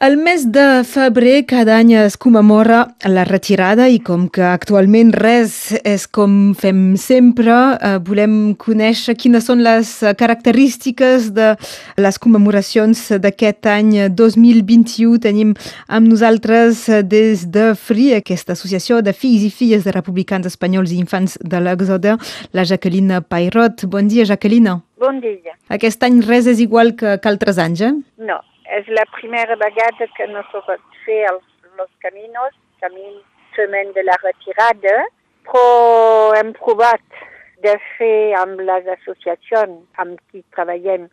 El mes de febrer cada any es commemora la retirada i com que actualment res és com fem sempre, eh, volem conèixer quines són les característiques de les commemoracions d'aquest any 2021. Tenim amb nosaltres des de FRI, aquesta associació de fills i filles de republicans espanyols i infants de l'Exode, la Jacqueline Pairot. Bon dia, Jacqueline. Bon dia. Aquest any res és igual que, que altres anys, eh? No, és la primera vegada que no se pot fer els, els caminos, camí semaine de la retirada, però hem provat de fer amb les associacions amb qui treballem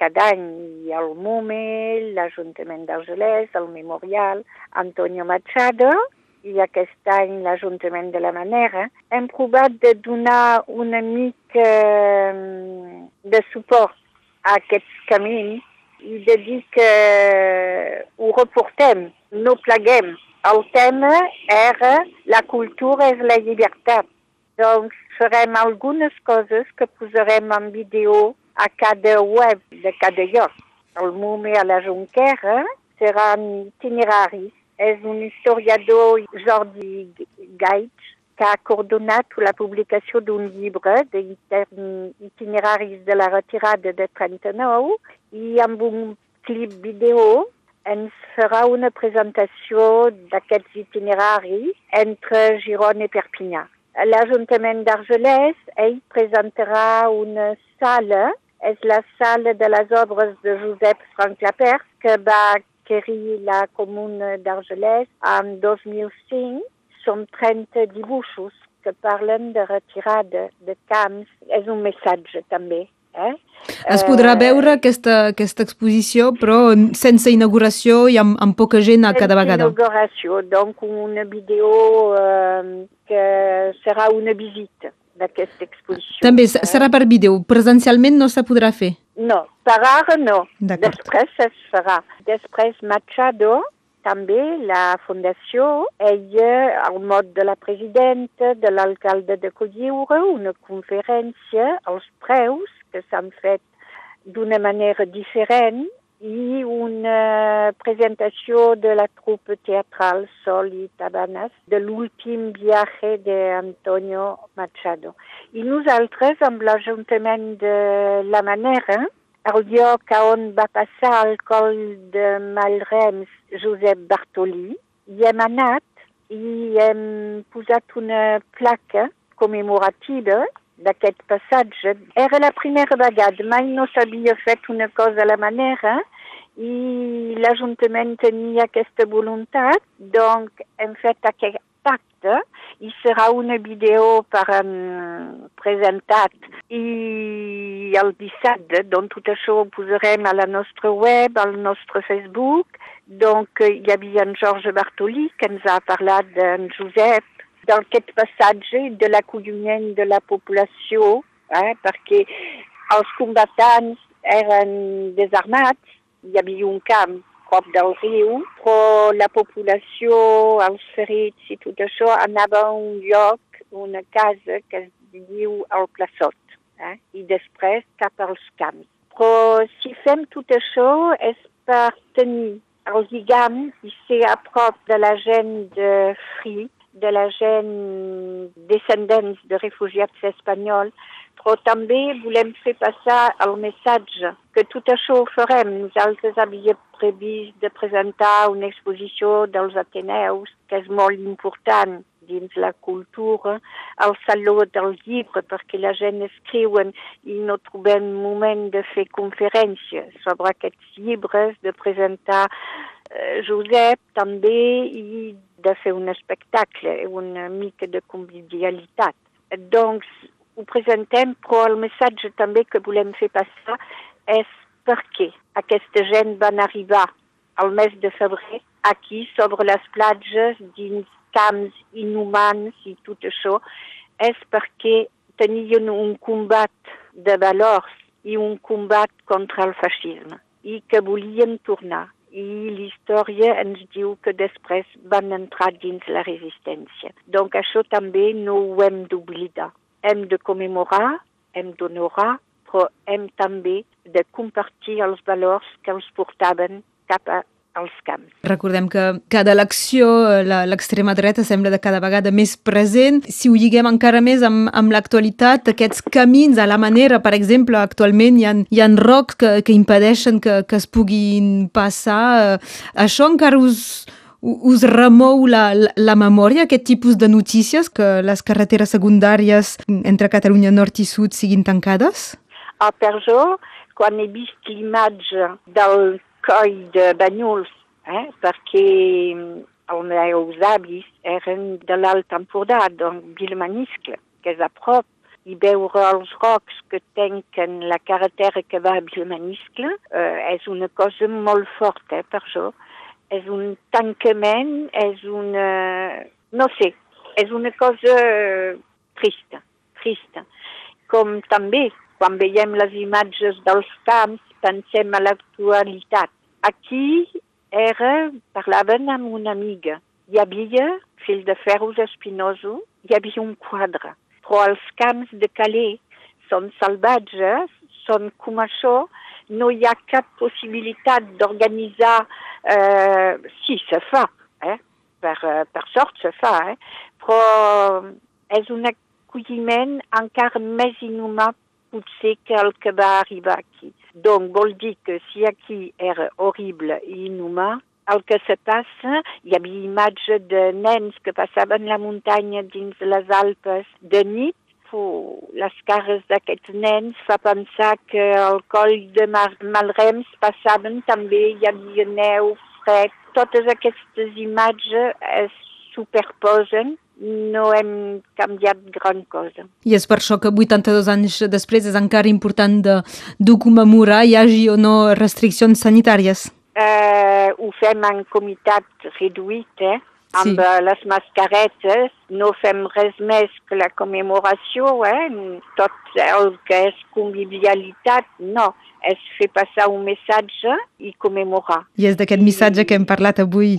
cada any, i el MUME, l'Ajuntament d'Argelès, el Memorial, Antonio Machado, i aquest any l'Ajuntament de la Manera, hem provat de donar una mica de suport a aquests camins i de dir que ho reportem, no pleguem. El tema era la cultura és la llibertat. Doncs farem algunes coses que posarem en vídeo a cada web de cada lloc. El MUME a la Junquera seran itineraris. És un historiador, Jordi Gaig, que ha coordonat la publicació d'un llibre d'itineraris de la retirada de 39 i amb un clip vídeo ens farà una presentació d'aquests itineraris entre Girona i Perpinyà. L'Ajuntament d'Argelès, ell presentarà una sala, és la sala de les obres de Josep Frank Lapers, que va adquirir la comuna d'Argelès en 2005. Són 30 dibuixos que parlen de retirada de camps. És un missatge també. Eh? Es podrà veure aquesta, aquesta exposició, però sense inauguració i amb, amb poca gent a cada vegada. Sense inauguració, donc una vídeo eh, que serà una visita d'aquesta exposició. També serà per vídeo, presencialment no se podrà fer? No, per ara no. Després es farà. Després Machado, també la fundació, ella, al mot de la presidenta, de l'alcalde de Colliure, una conferència als preus que s'han fet d'una manera diferent i una presentació de la troupe teatral Sol i Tabanes de l'últim viatge d'Antonio Machado. I nosaltres, amb l'Ajuntament de la Manera, el lloc on va passar el col de Malrems Josep Bartolí, hi hem anat i hem posat una placa commemorativa d'aquest passatge. Era la primera vegada, mai no s'havia fet una cosa a la manera i l'Ajuntament tenia aquesta voluntat, doncs hem fet aquest pacte. I serà una vídeo per um, presentat i el dissabte, doncs tot això ho posarem a la nostra web, al nostre Facebook, donc hi havia en Georges Bartolí que ens ha parlat d'en Josep, d'aquest passatge de l'acolliment de la població, eh, perquè els combatants eren desarmats, hi havia un camp prop del riu, però la població, els ferits i tot això anava a un lloc, una casa que es diu el Plaçot, eh? i després cap als camps. Però si fem tot això és per tenir el lligam i ser a prop de la gent de Fri, de la gent descendents de refugiats espanyols, però també volem fer passar el missatge que tot això ho farem. Nosaltres havíem previst de presentar una exposició dels Ateneus, que és molt important dins la cultura, al Saló del Llibre, perquè la gent escriuen i no trobem moment de fer conferències sobre aquests llibres, de presentar eh, Josep també i de fer un espectacle, una mica de convivialitat. Donc, ho presentem, però el missatge també que volem fer passar és per què aquesta gent van arribar al mes de febrer aquí sobre les platges dins camps inhumans i tot això és perquè tenien un combat de valors i un combat contra el feixisme i que volien tornar. I l'història ens diu que després van entrar dins la resistència. Donc això també no ho hem d'oblidar hem de commemorar, hem d'honorar, però hem també de compartir els valors que els portaven cap a als camps. Recordem que cada elecció l'extrema dreta sembla de cada vegada més present. Si ho lliguem encara més amb, amb l'actualitat, aquests camins a la manera, per exemple, actualment hi ha, hi ha rocs que, que impedeixen que, que es puguin passar. Això encara us, us remou la, la, la memòria, aquest tipus de notícies, que les carreteres secundàries entre Catalunya Nord i Sud siguin tancades? A Perjó, quan he vist l'imatge del coll de Banyuls, eh, perquè els meus avis eren de l'Alt Empordà, donc Vilmaniscle, que és a prop, i veure els rocs que tanquen la carretera que va a Vilmaniscle eh, és una cosa molt forta, eh, per això. És un tancament, és una... no sé, és una cosa trista, trista. Com també, quan veiem les imatges dels camps, pensem a l'actualitat. Aquí era, parlaven amb una amiga. Hi havia fil de ferros espinoso, hi havia un quadre. Però els camps de Calais són salvatges, són com això, no hi ha cap possibilitat d'organitzar, eh, si se fa, eh? per, eh, per sort se fa, eh? però és un acolliment encara més inhumà potser que el que va arribar aquí. Donc vol dir que si aquí era horrible i inhumà, el que se passa, hi havia imatges de nens que passaven la muntanya dins les Alpes de nit, les cares d'aquests nens fa pensar que al coll de Mar Malrems passaven també, hi havia neu, fred, totes aquestes imatges es superposen no hem canviat gran cosa. I és per això que 82 anys després és encara important de, de commemorar hi hagi o no restriccions sanitàries? Uh, ho fem en comitat reduït, eh? Amb sí. les mascaretes, no fem res més que la commemoració, eh? tot el que és convivialitat, no, és fer passar un missatge i commemorar. I és d'aquest missatge que hem parlat avui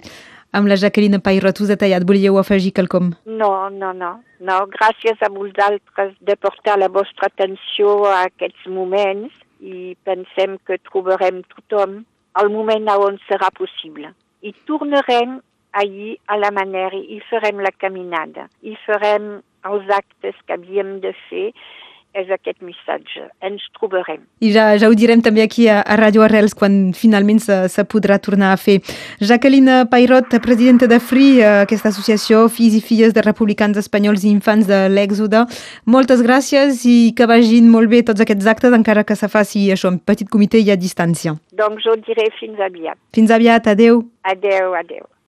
amb la Jacqueline Pairot, us detallat. Volíeu afegir quelcom? No, no, no. no. Gràcies a vosaltres de portar la vostra atenció a aquests moments i pensem que trobarem tothom al moment on serà possible. I tornarem allí a la manera i farem la caminada i farem els actes que havíem de fer és aquest missatge. Ens trobarem. I ja, ja ho direm també aquí a, a Radio Arrels quan finalment se, se podrà tornar a fer. Jacqueline Pairot, presidenta de FRI, aquesta associació Fills i Filles de Republicans Espanyols i Infants de l'Èxode. Moltes gràcies i que vagin molt bé tots aquests actes, encara que se faci això, en petit comitè i a distància. Doncs jo diré fins aviat. Fins aviat, adeu. Adeu, adeu.